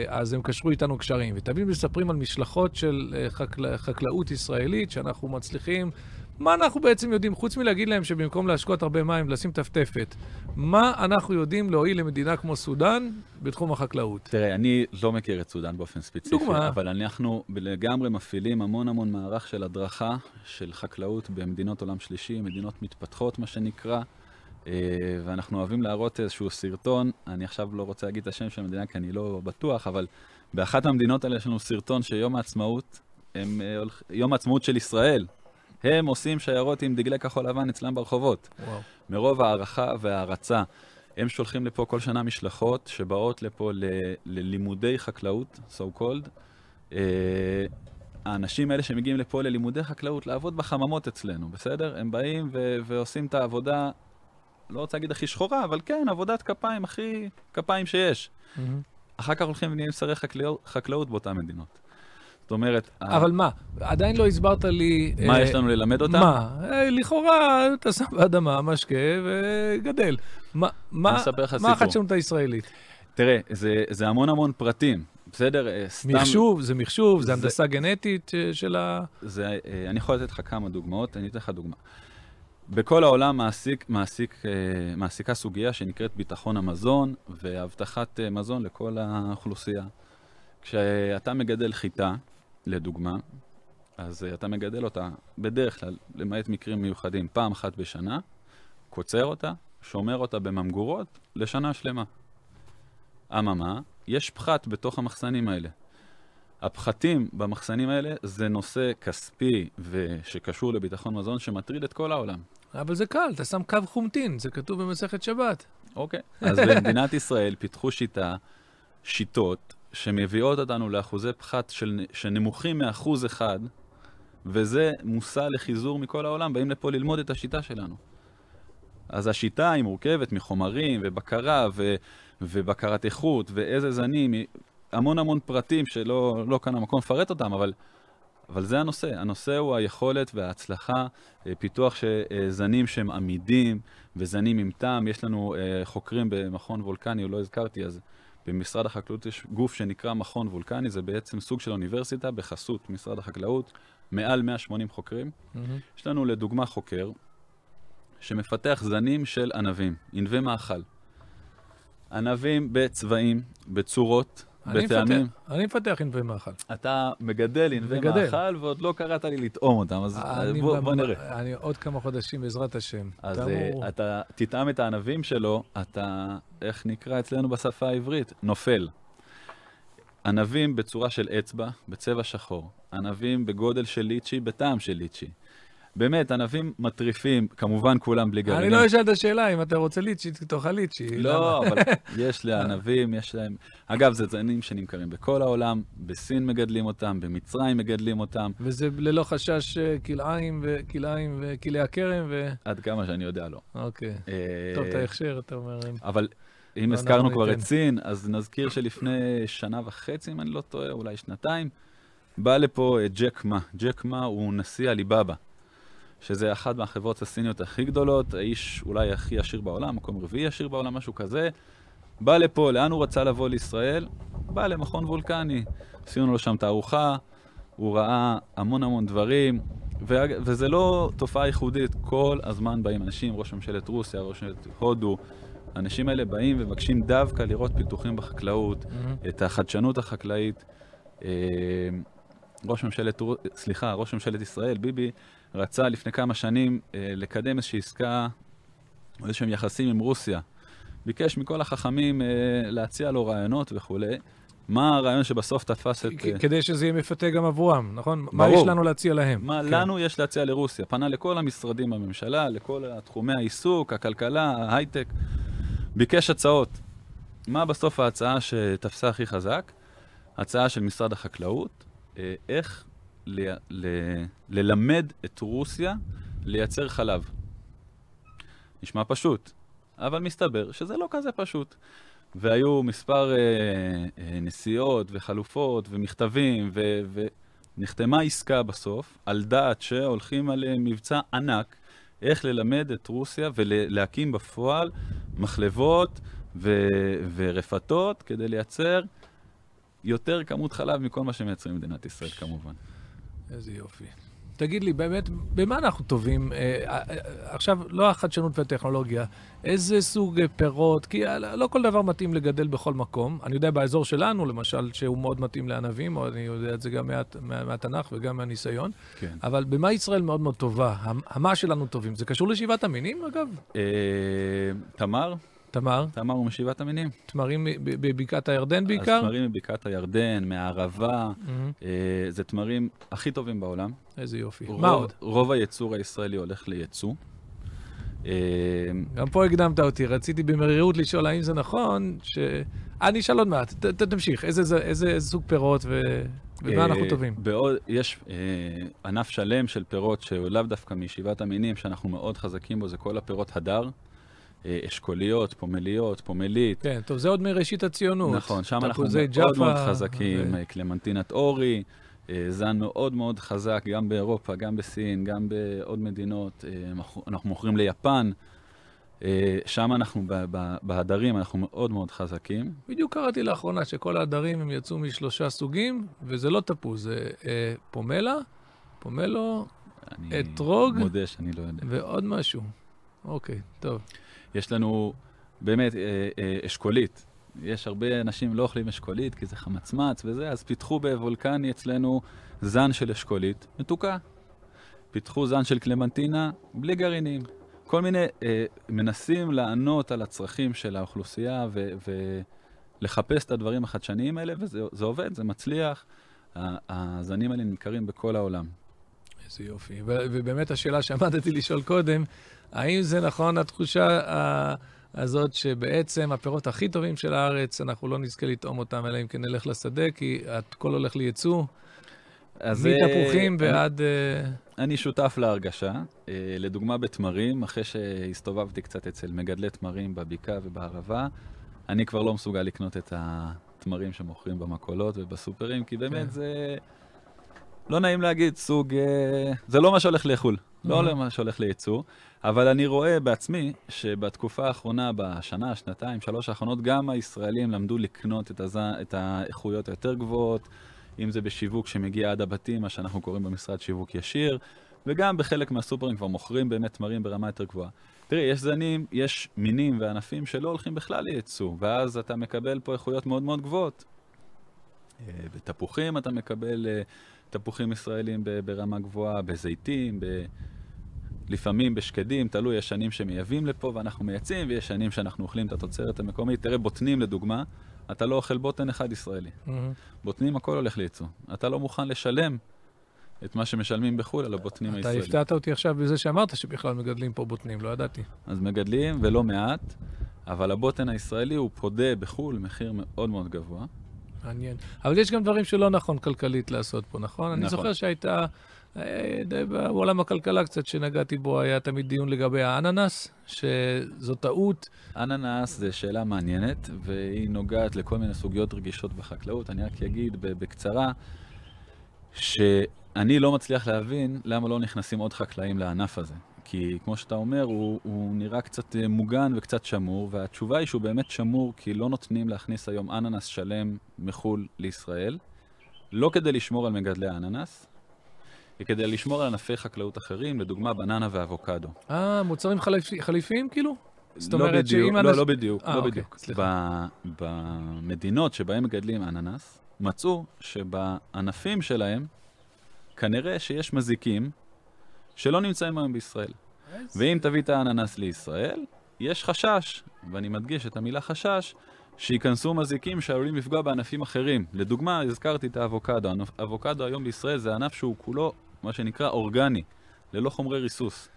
אז הם קשרו איתנו קשרים. ותמיד מספרים על משלחות של uh, חקל... חקלאות ישראלית, שאנחנו מצליחים מה אנחנו בעצם יודעים, חוץ מלהגיד להם שבמקום להשקות הרבה מים, לשים טפטפת, מה אנחנו יודעים להועיל למדינה כמו סודאן בתחום החקלאות? תראה, אני לא מכיר את סודאן באופן ספציפי, דוגמה. אבל אנחנו לגמרי מפעילים המון המון מערך של הדרכה של חקלאות במדינות עולם שלישי, מדינות מתפתחות, מה שנקרא. אה, ואנחנו אוהבים להראות איזשהו סרטון, אני עכשיו לא רוצה להגיד את השם של המדינה כי אני לא בטוח, אבל באחת המדינות האלה יש לנו סרטון שיום העצמאות, הם, אה, יום העצמאות של ישראל, הם עושים שיירות עם דגלי כחול לבן אצלם ברחובות. וואו. מרוב הערכה והערצה. הם שולחים לפה כל שנה משלחות שבאות לפה ל- ללימודי חקלאות, so called. Uh, האנשים האלה שמגיעים לפה ללימודי חקלאות, לעבוד בחממות אצלנו, בסדר? הם באים ו- ועושים את העבודה, לא רוצה להגיד הכי שחורה, אבל כן, עבודת כפיים הכי כפיים שיש. Mm-hmm. אחר כך הולכים ונהיים שרי חקלאות, חקלאות באותן מדינות. זאת אומרת... אבל מה, עדיין לא הסברת לי... מה יש לנו ללמד אותם? מה? אה, לכאורה, אתה שם באדמה, משקה וגדל. מה החדשנות הישראלית? תראה, זה המון המון פרטים. בסדר? אה, סתם... מחשוב, זה מחשוב, זה, זה הנדסה גנטית אה, של ה... זה, אני יכול לתת לך כמה דוגמאות, אני אתן לך דוגמה. בכל העולם מעסיק, מעסיק, מעסיקה סוגיה שנקראת ביטחון המזון והבטחת מזון לכל האוכלוסייה. כשאתה מגדל חיטה, לדוגמה, אז uh, אתה מגדל אותה בדרך כלל, למעט מקרים מיוחדים, פעם אחת בשנה, קוצר אותה, שומר אותה בממגורות לשנה שלמה. אממה, יש פחת בתוך המחסנים האלה. הפחתים במחסנים האלה זה נושא כספי ושקשור לביטחון מזון שמטריד את כל העולם. אבל זה קל, אתה שם קו חומטין, זה כתוב במסכת שבת. אוקיי. אז במדינת ישראל פיתחו שיטה, שיטות, שמביאות אותנו לאחוזי פחת של, שנמוכים מאחוז אחד, וזה מושא לחיזור מכל העולם, באים לפה ללמוד את השיטה שלנו. אז השיטה היא מורכבת מחומרים ובקרה ו, ובקרת איכות ואיזה זנים, המון המון פרטים שלא לא כאן המקום לפרט אותם, אבל, אבל זה הנושא. הנושא הוא היכולת וההצלחה, אה, פיתוח זנים שהם עמידים וזנים עם טעם. יש לנו אה, חוקרים במכון וולקני, לא הזכרתי, אז במשרד החקלאות יש גוף שנקרא מכון וולקני, זה בעצם סוג של אוניברסיטה בחסות משרד החקלאות, מעל 180 חוקרים. Mm-hmm. יש לנו לדוגמה חוקר שמפתח זנים של ענבים, ענבי מאכל. ענבים בצבעים, בצורות, בטעמים. אני מפתח ענבי מאכל. אתה מגדל ענבי מאכל, ועוד לא קראת לי לטעום אותם, אז בוא, בוא נראה. אני עוד כמה חודשים, בעזרת השם. אז תאמור... אתה תטעם את הענבים שלו, אתה, איך נקרא אצלנו בשפה העברית? נופל. ענבים בצורה של אצבע, בצבע שחור. ענבים בגודל של ליצ'י, בטעם של ליצ'י. באמת, ענבים מטריפים, כמובן כולם בלי גרעינים. אני לא אשאל את השאלה, אם אתה רוצה ליצ'י, תאכל ליצ'י. לא, אבל יש לענבים, יש להם... אגב, זה זנים שנמכרים בכל העולם, בסין מגדלים אותם, במצרים מגדלים אותם. וזה ללא חשש אה, כלאיים וכלאיים וכלאי הכרם ו... עד כמה שאני יודע, לא. אוקיי. אה, טוב, את ההכשר, אתה אומר. אבל אם לא, הזכרנו כבר את סין, אז נזכיר שלפני שנה וחצי, אם אני לא טועה, אולי שנתיים, בא לפה אה, ג'ק מה. ג'ק מה הוא נשיא עליבאבא. שזה אחת מהחברות הסיניות הכי גדולות, האיש אולי הכי עשיר בעולם, מקום רביעי עשיר בעולם, משהו כזה. בא לפה, לאן הוא רצה לבוא לישראל? בא למכון וולקני. עשינו לו שם תערוכה, הוא ראה המון המון דברים, ו- וזה לא תופעה ייחודית, כל הזמן באים אנשים, ראש ממשלת רוסיה, ראש ממשלת הודו, האנשים האלה באים ומבקשים דווקא לראות פיתוחים בחקלאות, mm-hmm. את החדשנות החקלאית. אה, ראש ממשלת, סליחה, ראש ממשלת ישראל, ביבי, רצה לפני כמה שנים אה, לקדם איזושהי עסקה, או איזשהם יחסים עם רוסיה. ביקש מכל החכמים אה, להציע לו רעיונות וכולי. מה הרעיון שבסוף תפס את... אה, כדי שזה יהיה מפתה גם עבורם, נכון? ברור. מה יש לנו להציע להם? מה כן. לנו יש להציע לרוסיה? פנה לכל המשרדים בממשלה, לכל תחומי העיסוק, הכלכלה, ההייטק. ביקש הצעות. מה בסוף ההצעה שתפסה הכי חזק? הצעה של משרד החקלאות, איך ל, ל, ללמד את רוסיה לייצר חלב. נשמע פשוט, אבל מסתבר שזה לא כזה פשוט. והיו מספר אה, אה, נסיעות וחלופות ומכתבים, ו, ונחתמה עסקה בסוף, על דעת שהולכים על אה, מבצע ענק, איך ללמד את רוסיה ולהקים בפועל מחלבות ו, ורפתות כדי לייצר יותר כמות חלב מכל מה שמייצרים במדינת ישראל, כמובן. איזה יופי. תגיד לי, באמת, במה אנחנו טובים? אה, אה, עכשיו, לא החדשנות והטכנולוגיה, איזה סוג פירות? כי לא כל דבר מתאים לגדל בכל מקום. אני יודע באזור שלנו, למשל, שהוא מאוד מתאים לענבים, או אני יודע את זה גם מה, מה, מהתנ"ך וגם מהניסיון. כן. אבל במה ישראל מאוד מאוד טובה? המה שלנו טובים? זה קשור לשבעת המינים, אגב? אה, תמר. תמר? תמר הוא משבעת המינים. תמרים בבקעת הירדן בעיקר? אז תמרים מבקעת הירדן, מהערבה, mm-hmm. אה, זה תמרים הכי טובים בעולם. איזה יופי. רוב, מה עוד? רוב הייצור הישראלי הולך לייצוא. אה, גם פה הקדמת אותי, רציתי במרירות לשאול האם זה נכון, ש... אני אשאל עוד מעט, ת, ת, תמשיך, איזה, איזה, איזה סוג פירות ו... ובמה אה, אנחנו טובים? בעוד, יש אה, ענף שלם של פירות שהוא לאו דווקא משבעת המינים, שאנחנו מאוד חזקים בו, זה כל הפירות הדר. אה, אשכוליות, פומליות, פומלית. כן, טוב, זה עוד מראשית הציונות. נכון, שם אנחנו מאוד ג'פה, מאוד חזקים, ו... קלמנטינת אורי, אה, זן מאוד מאוד חזק, גם באירופה, גם בסין, גם בעוד מדינות. אה, אנחנו מוכרים ליפן. שם אנחנו, בהדרים, אנחנו מאוד מאוד חזקים. בדיוק קראתי לאחרונה שכל ההדרים הם יצאו משלושה סוגים, וזה לא תפוז, זה אה, פומלה, פומלו, אתרוג, מודה שאני לא יודע. ועוד משהו. אוקיי, טוב. יש לנו באמת אה, אה, אשכולית. יש הרבה אנשים לא אוכלים אשכולית כי זה חמצמץ וזה, אז פיתחו בוולקני אצלנו זן של אשכולית מתוקה. פיתחו זן של קלמנטינה בלי גרעינים. כל מיני, אה, מנסים לענות על הצרכים של האוכלוסייה ולחפש את הדברים החדשניים האלה, וזה עובד, זה מצליח. הזנים האלה נמכרים בכל העולם. איזה יופי. ובאמת השאלה שעמדתי לשאול קודם, האם זה נכון התחושה הזאת שבעצם הפירות הכי טובים של הארץ, אנחנו לא נזכה לטעום אותם, אלא אם כן נלך לשדה, כי הכל הולך לייצוא? מתפוחים ועד... אני שותף להרגשה. לדוגמה, בתמרים, אחרי שהסתובבתי קצת אצל מגדלי תמרים בבקעה ובערבה, אני כבר לא מסוגל לקנות את התמרים שמוכרים במכולות ובסופרים, כי באמת כן. זה... לא נעים להגיד, סוג... זה לא מה שהולך לחו"ל, לא מה שהולך לייצוא. אבל אני רואה בעצמי שבתקופה האחרונה, בשנה, שנתיים, שלוש האחרונות, גם הישראלים למדו לקנות את, הז... את האיכויות היותר גבוהות, אם זה בשיווק שמגיע עד הבתים, מה שאנחנו קוראים במשרד שיווק ישיר, וגם בחלק מהסופרים כבר מוכרים באמת תמרים ברמה יותר גבוהה. תראי, יש זנים, יש מינים וענפים שלא הולכים בכלל לייצוא, ואז אתה מקבל פה איכויות מאוד מאוד גבוהות. אה, בתפוחים אתה מקבל אה, תפוחים ישראלים ברמה גבוהה, בזיתים, ב... לפעמים בשקדים, תלוי, יש שנים שמייבאים לפה ואנחנו מייצאים, ויש שנים שאנחנו אוכלים את התוצרת המקומית. תראה, בוטנים לדוגמה, אתה לא אוכל בוטן אחד ישראלי. Mm-hmm. בוטנים, הכל הולך לייצוא. אתה לא מוכן לשלם את מה שמשלמים בחו"ל על הבוטנים הישראלים. אתה הפתעת אותי עכשיו בזה שאמרת שבכלל מגדלים פה בוטנים, לא ידעתי. אז מגדלים, ולא מעט, אבל הבוטן הישראלי הוא פודה בחו"ל מחיר מאוד מאוד גבוה. מעניין. אבל יש גם דברים שלא נכון כלכלית לעשות פה, נכון? נכון. אני זוכר שהייתה... בעולם הכלכלה קצת שנגעתי בו היה תמיד דיון לגבי האננס, שזו טעות. אננס זה שאלה מעניינת, והיא נוגעת לכל מיני סוגיות רגישות בחקלאות. אני רק אגיד בקצרה, שאני לא מצליח להבין למה לא נכנסים עוד חקלאים לענף הזה. כי כמו שאתה אומר, הוא, הוא נראה קצת אה, מוגן וקצת שמור, והתשובה היא שהוא באמת שמור כי לא נותנים להכניס היום אננס שלם מחו"ל לישראל, לא כדי לשמור על מגדלי האננס, וכדי לשמור על ענפי חקלאות אחרים, לדוגמה בננה ואבוקדו. אה, מוצרים חליפ... חליפיים כאילו? זאת לא אומרת בדיוק, שאם... לא, אנש... לא בדיוק, 아, לא אוקיי, בדיוק. סליחה. במדינות שבהן מגדלים אננס, מצאו שבענפים שלהם, כנראה שיש מזיקים שלא נמצאים היום בישראל. ואם תביא את האננס לישראל, יש חשש, ואני מדגיש את המילה חשש, שייכנסו מזיקים שעלולים לפגוע בענפים אחרים. לדוגמה, הזכרתי את האבוקדו. אבוקדו היום בישראל זה ענף שהוא כולו מה שנקרא אורגני, ללא חומרי ריסוס.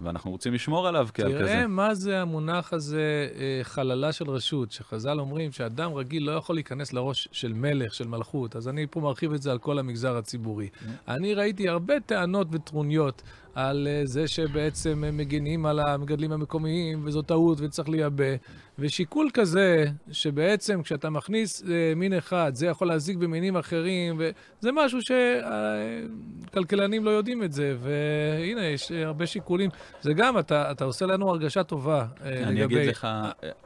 ואנחנו רוצים לשמור עליו כעל כזה. תראה מה זה המונח הזה, אה, חללה של רשות, שחז"ל אומרים שאדם רגיל לא יכול להיכנס לראש של מלך, של מלכות, אז אני פה מרחיב את זה על כל המגזר הציבורי. Mm-hmm. אני ראיתי הרבה טענות וטרוניות על אה, זה שבעצם הם מגינים על המגדלים המקומיים, וזו טעות וצריך לייבא. ושיקול כזה, שבעצם כשאתה מכניס אה, מין אחד, זה יכול להזיק במינים אחרים, וזה משהו שכלכלנים לא יודעים את זה, והנה, יש הרבה שיקולים. זה גם, אתה, אתה עושה לנו הרגשה טובה אה, אני לגבי... אני אגיד לך,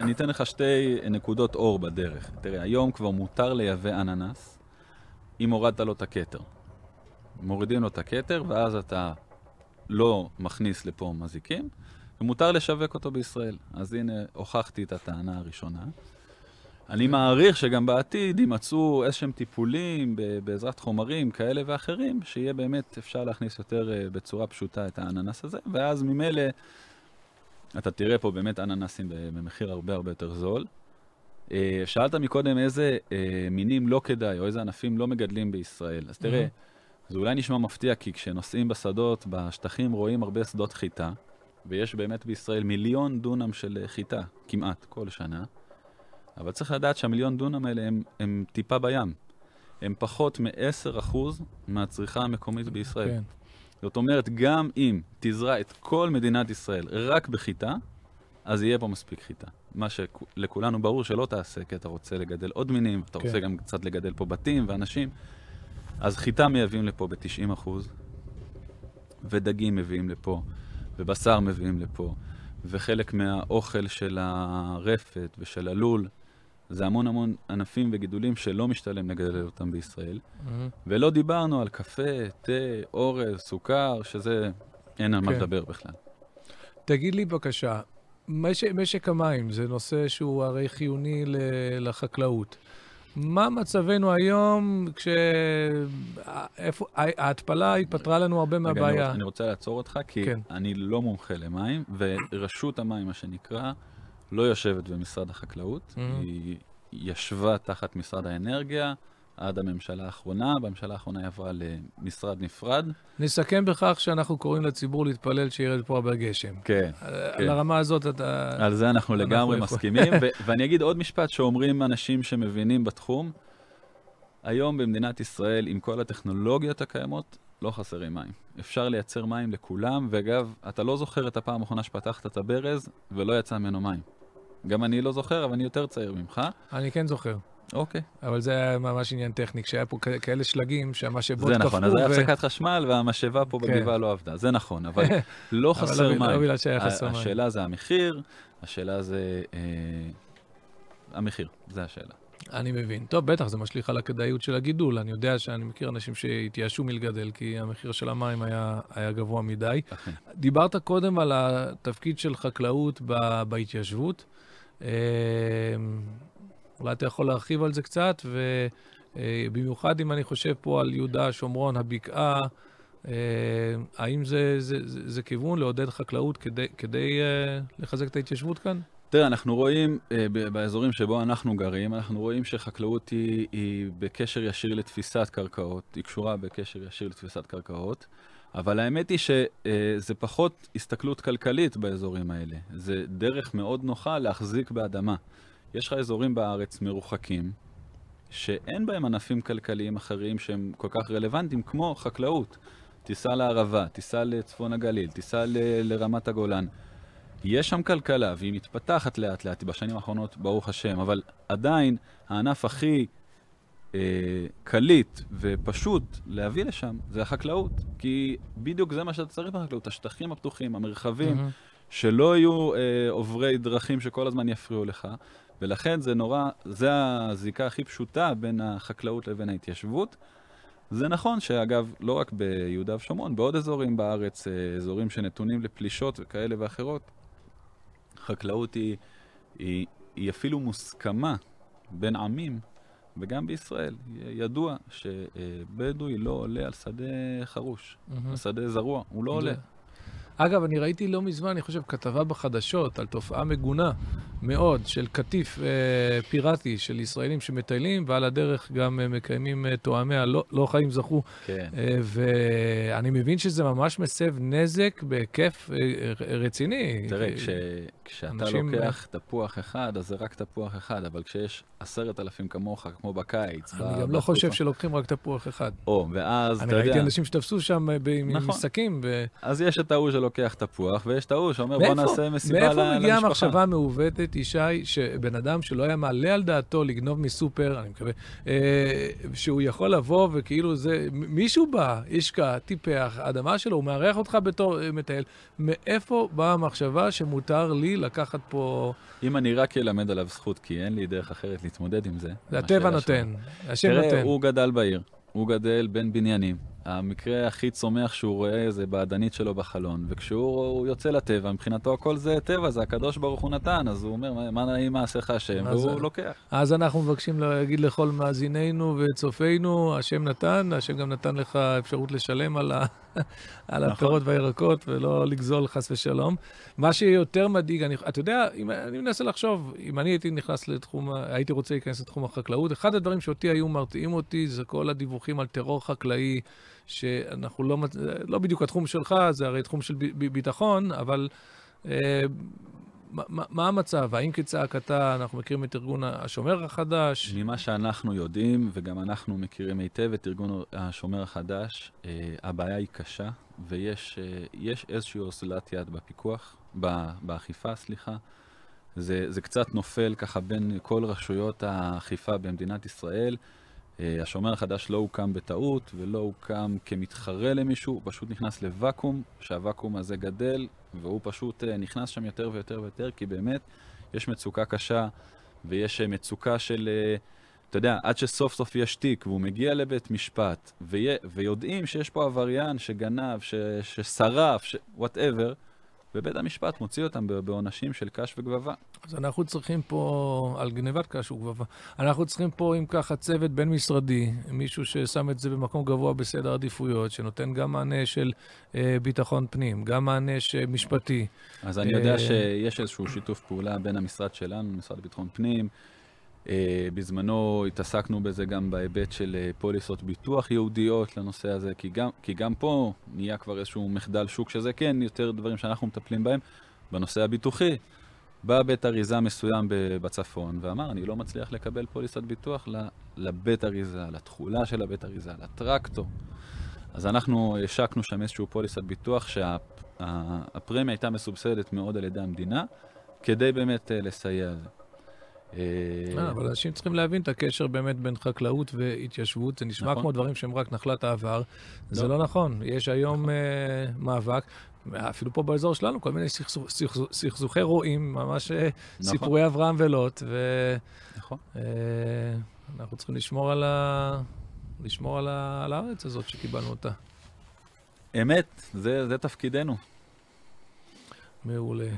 אני אתן לך שתי נקודות אור בדרך. תראה, היום כבר מותר לייבא אננס אם הורדת לו את הכתר. מורידים לו את הכתר, ואז אתה לא מכניס לפה מזיקים, ומותר לשווק אותו בישראל. אז הנה, הוכחתי את הטענה הראשונה. אני מעריך שגם בעתיד יימצאו איזשהם טיפולים בעזרת חומרים כאלה ואחרים, שיהיה באמת אפשר להכניס יותר uh, בצורה פשוטה את האננס הזה, ואז ממילא אתה תראה פה באמת אננסים במחיר הרבה הרבה יותר זול. Uh, שאלת מקודם איזה uh, מינים לא כדאי, או איזה ענפים לא מגדלים בישראל. אז תראה, mm-hmm. זה אולי נשמע מפתיע, כי כשנוסעים בשדות, בשטחים רואים הרבה שדות חיטה, ויש באמת בישראל מיליון דונם של חיטה, כמעט, כל שנה. אבל צריך לדעת שהמיליון דונם האלה הם, הם טיפה בים. הם פחות מ-10% מהצריכה המקומית בישראל. כן. זאת אומרת, גם אם תזרע את כל מדינת ישראל רק בחיטה, אז יהיה פה מספיק חיטה. מה שלכולנו ברור שלא תעשה, כי אתה רוצה לגדל עוד מינים, אתה כן. רוצה גם קצת לגדל פה בתים ואנשים. אז חיטה מייבאים לפה ב-90%, ודגים מביאים לפה, ובשר מביאים לפה, וחלק מהאוכל של הרפת ושל הלול, זה המון המון ענפים וגידולים שלא משתלם לגדל אותם בישראל. Mm-hmm. ולא דיברנו על קפה, תה, אורז, סוכר, שזה, אין על כן. מה לדבר בכלל. תגיד לי בבקשה, משק, משק המים זה נושא שהוא הרי חיוני לחקלאות. מה מצבנו היום כש... איפה... ההתפלה התפטרה לנו הרבה מהבעיה. אני רוצה לעצור אותך, כי כן. אני לא מומחה למים, ורשות המים, מה שנקרא, לא יושבת במשרד החקלאות. Mm-hmm. היא ישבה תחת משרד האנרגיה, עד הממשלה האחרונה. בממשלה האחרונה היא עברה למשרד נפרד. נסכם בכך שאנחנו קוראים לציבור להתפלל שירד פה הרבה גשם. כן, על כן. הרמה הזאת אתה... על זה אנחנו אנחנו לגמרי יכול- מסכימים. ואני אגיד עוד משפט שאומרים אנשים שמבינים בתחום. היום במדינת ישראל, עם כל הטכנולוגיות הקיימות, לא חסרים מים. אפשר לייצר מים לכולם, ואגב, אתה לא זוכר את הפעם האחרונה שפתחת את הברז ולא יצא ממנו מים. גם אני לא זוכר, אבל אני יותר צעיר ממך. אני כן זוכר. אוקיי. אבל זה היה ממש עניין טכני, כשהיה פה כאלה שלגים שהמשאבות זה קפאו. נכון, אז היה ו- הפסקת חשמל והמשאבה פה כן. בגבעה לא עבדה. זה נכון, אבל לא אבל חסר לא- לא מים. בגלל שהיה חסר מים. השאלה זה המחיר, השאלה זה... אה, המחיר, זה השאלה. אני מבין. טוב, בטח, זה משליך על הכדאיות של הגידול. אני יודע שאני מכיר אנשים שהתייאשו מלגדל, כי המחיר של המים היה, היה גבוה מדי. אכן. דיברת קודם על התפקיד של חקלאות ב, בהתיישבות. אולי אתה יכול להרחיב על זה קצת, ובמיוחד אם אני חושב פה על יהודה, שומרון, הבקעה, אה, האם זה, זה, זה, זה כיוון לעודד חקלאות כדי, כדי אה, לחזק את ההתיישבות כאן? תראה, אנחנו רואים אה, באזורים שבו אנחנו גרים, אנחנו רואים שחקלאות היא, היא בקשר ישיר לתפיסת קרקעות, היא קשורה בקשר ישיר לתפיסת קרקעות, אבל האמת היא שזה פחות הסתכלות כלכלית באזורים האלה. זה דרך מאוד נוחה להחזיק באדמה. יש לך אזורים בארץ מרוחקים, שאין בהם ענפים כלכליים אחרים שהם כל כך רלוונטיים, כמו חקלאות. תיסע לערבה, תיסע לצפון הגליל, תיסע ל- לרמת הגולן. יש שם כלכלה, והיא מתפתחת לאט לאט, בשנים האחרונות, ברוך השם, אבל עדיין הענף הכי אה, קליט ופשוט להביא לשם זה החקלאות. כי בדיוק זה מה שאתה צריך בחקלאות, השטחים הפתוחים, המרחבים, מהמם. שלא יהיו אה, עוברי דרכים שכל הזמן יפריעו לך, ולכן זה נורא, זה הזיקה הכי פשוטה בין החקלאות לבין ההתיישבות. זה נכון שאגב, לא רק ביהודה ושומרון, בעוד אזורים בארץ, אה, אזורים שנתונים לפלישות וכאלה ואחרות, חקלאות היא, היא, היא אפילו מוסכמה בין עמים, וגם בישראל. ידוע שבדואי לא עולה על שדה חרוש, מהמם. על שדה זרוע, הוא לא עולה. אגב, אני ראיתי לא מזמן, אני חושב, כתבה בחדשות על תופעה מגונה מאוד של קטיף אה, פיראטי של ישראלים שמטיילים, ועל הדרך גם אה, מקיימים אה, תואמי הלא לא חיים זכו. כן. אה, ואני מבין שזה ממש מסב נזק בהיקף אה, אה, רציני. תראה, כש, כשאתה אנשים- לוקח תפוח אחד, אז זה רק תפוח אחד, אבל כשיש עשרת אלפים כמוך, כמו בקיץ, אני ב- גם לא חושב שלוקחים רק תפוח אחד. או, ואז, אני אתה ראיתי יודע, אנשים שתפסו שם אה, עם נכון. משקים. ו- אז יש את ההוא שלוקח תפוח, ויש את ההוא שאומר, בוא מאיפה- נעשה מסיבה ל- מאיפה מגיעה למשפחה. המחשבה המעוותת, ישי, שבן אדם שלא היה מעלה על דעתו לגנוב מסופר, אני מקווה, אה, שהוא יכול לבוא וכאילו זה, מישהו בא, השקע, טיפח, האדמה שלו, הוא מארח אותך בתור אה, מטייל, מאיפה באה המחשבה שמותר לי לקחת פה, אם אני רק אלמד עליו זכות, כי אין לי דרך אחרת להתמודד עם זה. זה הטבע. נותן, השם תראה, נותן. הוא גדל בעיר, הוא גדל בין בניינים. המקרה הכי צומח שהוא רואה זה באדנית שלו בחלון, וכשהוא יוצא לטבע, מבחינתו הכל זה טבע, זה הקדוש ברוך הוא נתן, אז הוא אומר, מה- מה נעים מעשיך השם, והוא זה? לוקח. אז אנחנו מבקשים להגיד לכל מאזינינו וצופינו, השם נתן, השם גם נתן לך אפשרות לשלם על, ה... על נכון. הפירות והירקות ולא לגזול חס ושלום. מה שיותר מדאיג, אני, אתה יודע, אם, אני מנסה לחשוב, אם אני הייתי נכנס לתחום, הייתי רוצה להיכנס לתחום החקלאות, אחד הדברים שאותי היו מרתיעים אותי זה כל הדיווחים על טרור חקלאי, שאנחנו לא, לא בדיוק התחום שלך, זה הרי תחום של ביטחון, אבל... אה, מה- מה המצב? האם כצעקתה, אנחנו מכירים את ארגון השומר החדש? ממה שאנחנו יודעים, וגם אנחנו מכירים היטב את ארגון השומר החדש, אה, הבעיה היא קשה, ויש אה, איזושהי אוזלת יד בפיקוח, באכיפה, סליחה. זה, זה קצת נופל ככה בין כל רשויות האכיפה במדינת ישראל. אה, השומר החדש לא הוקם בטעות ולא הוקם כמתחרה למישהו, הוא פשוט נכנס לוואקום, שהוואקום הזה גדל, והוא פשוט אה, נכנס שם יותר ויותר ויותר, כי באמת יש מצוקה קשה, ויש אה, מצוקה של, אתה יודע, עד שסוף סוף יש תיק, והוא מגיע לבית משפט, ויודעים שיש פה עבריין שגנב, ש, ששרף, ש... whatever, ובית המשפט מוציא אותם בעונשים של קש וגבבה. אז אנחנו צריכים פה, על גנבת קש וגבבה, אנחנו צריכים פה, אם ככה, צוות בין-משרדי, מישהו ששם את זה במקום גבוה בסדר עדיפויות, שנותן גם מענה של אה, ביטחון פנים, גם מענה משפטי. אז אני אה, יודע שיש איזשהו שיתוף פעולה בין המשרד שלנו, המשרד לביטחון פנים, אה, בזמנו התעסקנו בזה גם בהיבט של אה, פוליסות ביטוח ייעודיות לנושא הזה, כי גם, כי גם פה נהיה כבר איזשהו מחדל שוק שזה כן יותר דברים שאנחנו מטפלים בהם. בנושא הביטוחי, בא בית אריזה מסוים בצפון ואמר, אני לא מצליח לקבל פוליסת ביטוח לבית אריזה, לתכולה של הבית אריזה, לטרקטור. אז אנחנו השקנו שם איזשהו פוליסת ביטוח שהפרמיה הייתה מסובסדת מאוד על ידי המדינה, כדי באמת אה, לסייע לזה. אה, אה, אבל אנשים צריכים להבין את הקשר באמת בין חקלאות והתיישבות. זה נשמע נכון. כמו דברים שהם רק נחלת העבר. לא. זה לא נכון. יש היום מאבק, אפילו פה באזור שלנו, כל מיני סכסוכי רועים, ממש נכון. סיפורי אברהם ולוט. נכון. אנחנו צריכים לשמור על, ה... לשמור על, ה... על הארץ הזאת שקיבלנו אותה. אמת, זה, זה תפקידנו. מעולה.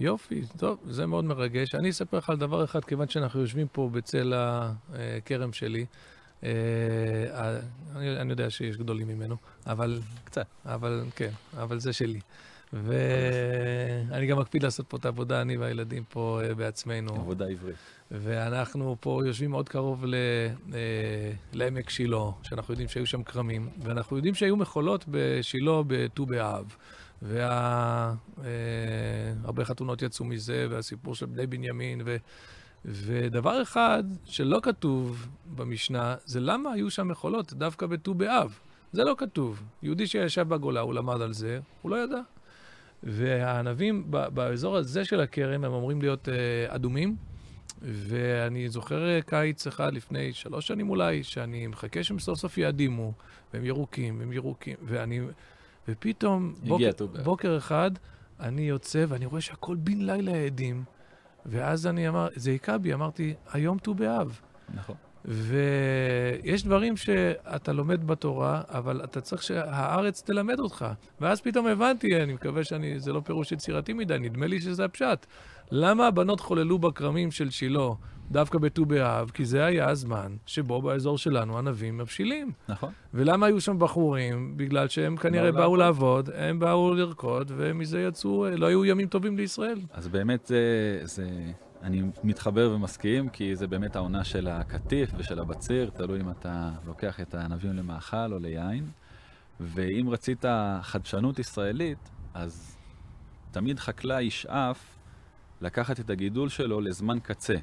יופי, טוב, זה מאוד מרגש. אני אספר לך על דבר אחד, כיוון שאנחנו יושבים פה בצל הכרם שלי. אה, אני, אני יודע שיש גדולים ממנו, אבל... קצת. אבל, כן, אבל זה שלי. ואני גם מקפיד לעשות פה את העבודה, אני והילדים פה אה, בעצמנו. עבודה עברית. ואנחנו פה יושבים מאוד קרוב ל, אה, לעמק שילה, שאנחנו יודעים שהיו שם כרמים, ואנחנו יודעים שהיו מכולות בשילה בט"ו באב. והרבה וה, חתונות יצאו מזה, והסיפור של בני בנימין, ו, ודבר אחד שלא כתוב במשנה, זה למה היו שם מכולות דווקא בט"ו באב. זה לא כתוב. יהודי שישב בגולה, הוא למד על זה, הוא לא ידע. והענבים באזור הזה של הכרם, הם אמורים להיות uh, אדומים. ואני זוכר קיץ אחד לפני שלוש שנים אולי, שאני מחכה שהם סוף סוף יאדימו, והם ירוקים, והם ירוקים, ואני... ופתאום, בוקר, בוקר אחד, אני יוצא ואני רואה שהכל בן לילה העדים, ואז אני אמר, זה היכה בי, אמרתי, היום ט"ו באב. נכון. ויש דברים שאתה לומד בתורה, אבל אתה צריך שהארץ תלמד אותך. ואז פתאום הבנתי, אני מקווה שזה לא פירוש יצירתי מדי, נדמה לי שזה הפשט. למה הבנות חוללו בכרמים של שילה דווקא בט"ו באב? כי זה היה הזמן שבו באזור שלנו ענבים מבשילים. נכון. ולמה היו שם בחורים? בגלל שהם כנראה באו, באו לעבוד, הם באו לרקוד, ומזה יצאו, לא היו ימים טובים לישראל. אז באמת זה... זה... אני מתחבר ומסכים, כי זה באמת העונה של הקטיף ושל הבציר, תלוי אם אתה לוקח את הענבים למאכל או ליין. ואם רצית חדשנות ישראלית, אז תמיד חקלאי ישאף לקחת את הגידול שלו לזמן קצה,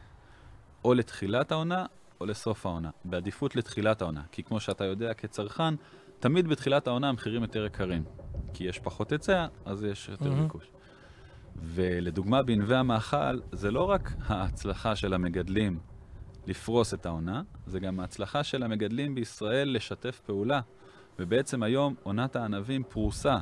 או לתחילת העונה או לסוף העונה, בעדיפות לתחילת העונה, כי כמו שאתה יודע כצרכן, תמיד בתחילת העונה המחירים יותר יקרים, כי יש פחות היצע, אז יש יותר mm-hmm. ביקוש. ולדוגמה, בענבי המאכל, זה לא רק ההצלחה של המגדלים לפרוס את העונה, זה גם ההצלחה של המגדלים בישראל לשתף פעולה. ובעצם היום עונת הענבים פרוסה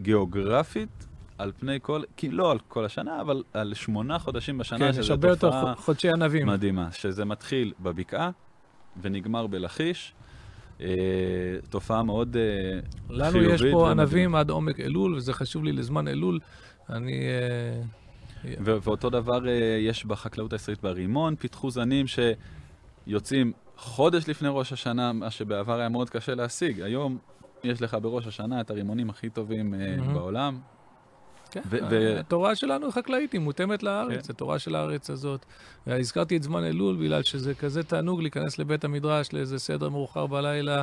גיאוגרפית על פני כל, כי לא על כל השנה, אבל על שמונה חודשים בשנה, כן, שזו תופעה... חודשי ענבים. מדהימה, שזה מתחיל בבקעה ונגמר בלכיש. אה, תופעה מאוד אה, לנו חיובית. לנו יש פה ענבים עד עומק אלול, וזה חשוב לי לזמן אלול. אני... אה, ו- ואותו דבר אה, יש בחקלאות הישראלית ברימון, פיתחו זנים שיוצאים חודש לפני ראש השנה, מה שבעבר היה מאוד קשה להשיג. היום יש לך בראש השנה את הרימונים הכי טובים mm-hmm. בעולם, כן, ו- התורה שלנו חקלאית, היא מותאמת לארץ, כן. התורה של הארץ הזאת. והזכרתי את זמן אלול בגלל שזה כזה תענוג להיכנס לבית המדרש לאיזה סדר מאוחר בלילה,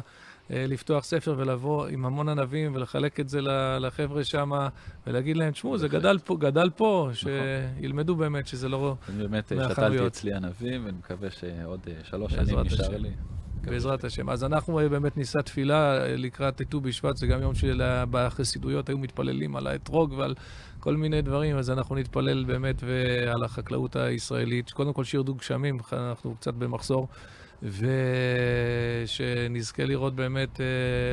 אה, לפתוח ספר ולבוא עם המון ענבים ולחלק את זה לחבר'ה שם ולהגיד להם, תשמעו, זה גדל פה, גדל פה, נכון. שילמדו באמת שזה לא אני באמת שתלתי אצלי ענבים ואני מקווה שעוד אה, שלוש שנים נשאר לי. בעזרת השם. אז אנחנו אה, באמת נישא תפילה לקראת ט"ו בשבט, זה גם יום שבחסידויות היו מתפללים על האתרוג ועל כל מיני דברים, אז אנחנו נתפלל באמת על החקלאות הישראלית. קודם כל שירדו גשמים, אנחנו קצת במחסור. ושנזכה לראות באמת, אה,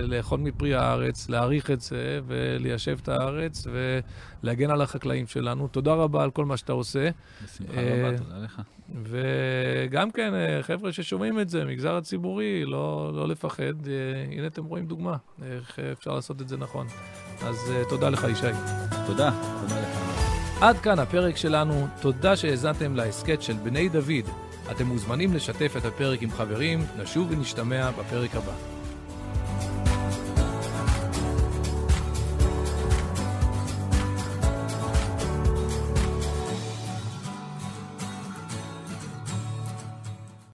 לאכול מפרי הארץ, להעריך את זה וליישב את הארץ ולהגן על החקלאים שלנו. תודה רבה על כל מה שאתה עושה. בשמחה רבה, אה, תודה לך. וגם כן, אה, חבר'ה ששומעים את זה, מגזר הציבורי, לא, לא לפחד. הנה אתם רואים דוגמה, איך אפשר לעשות את זה נכון. אז תודה לך, ישי. תודה, תודה לך. עד כאן הפרק שלנו. תודה שהאזנתם להסכת של בני דוד. אתם מוזמנים לשתף את הפרק עם חברים, נשוב ונשתמע בפרק הבא.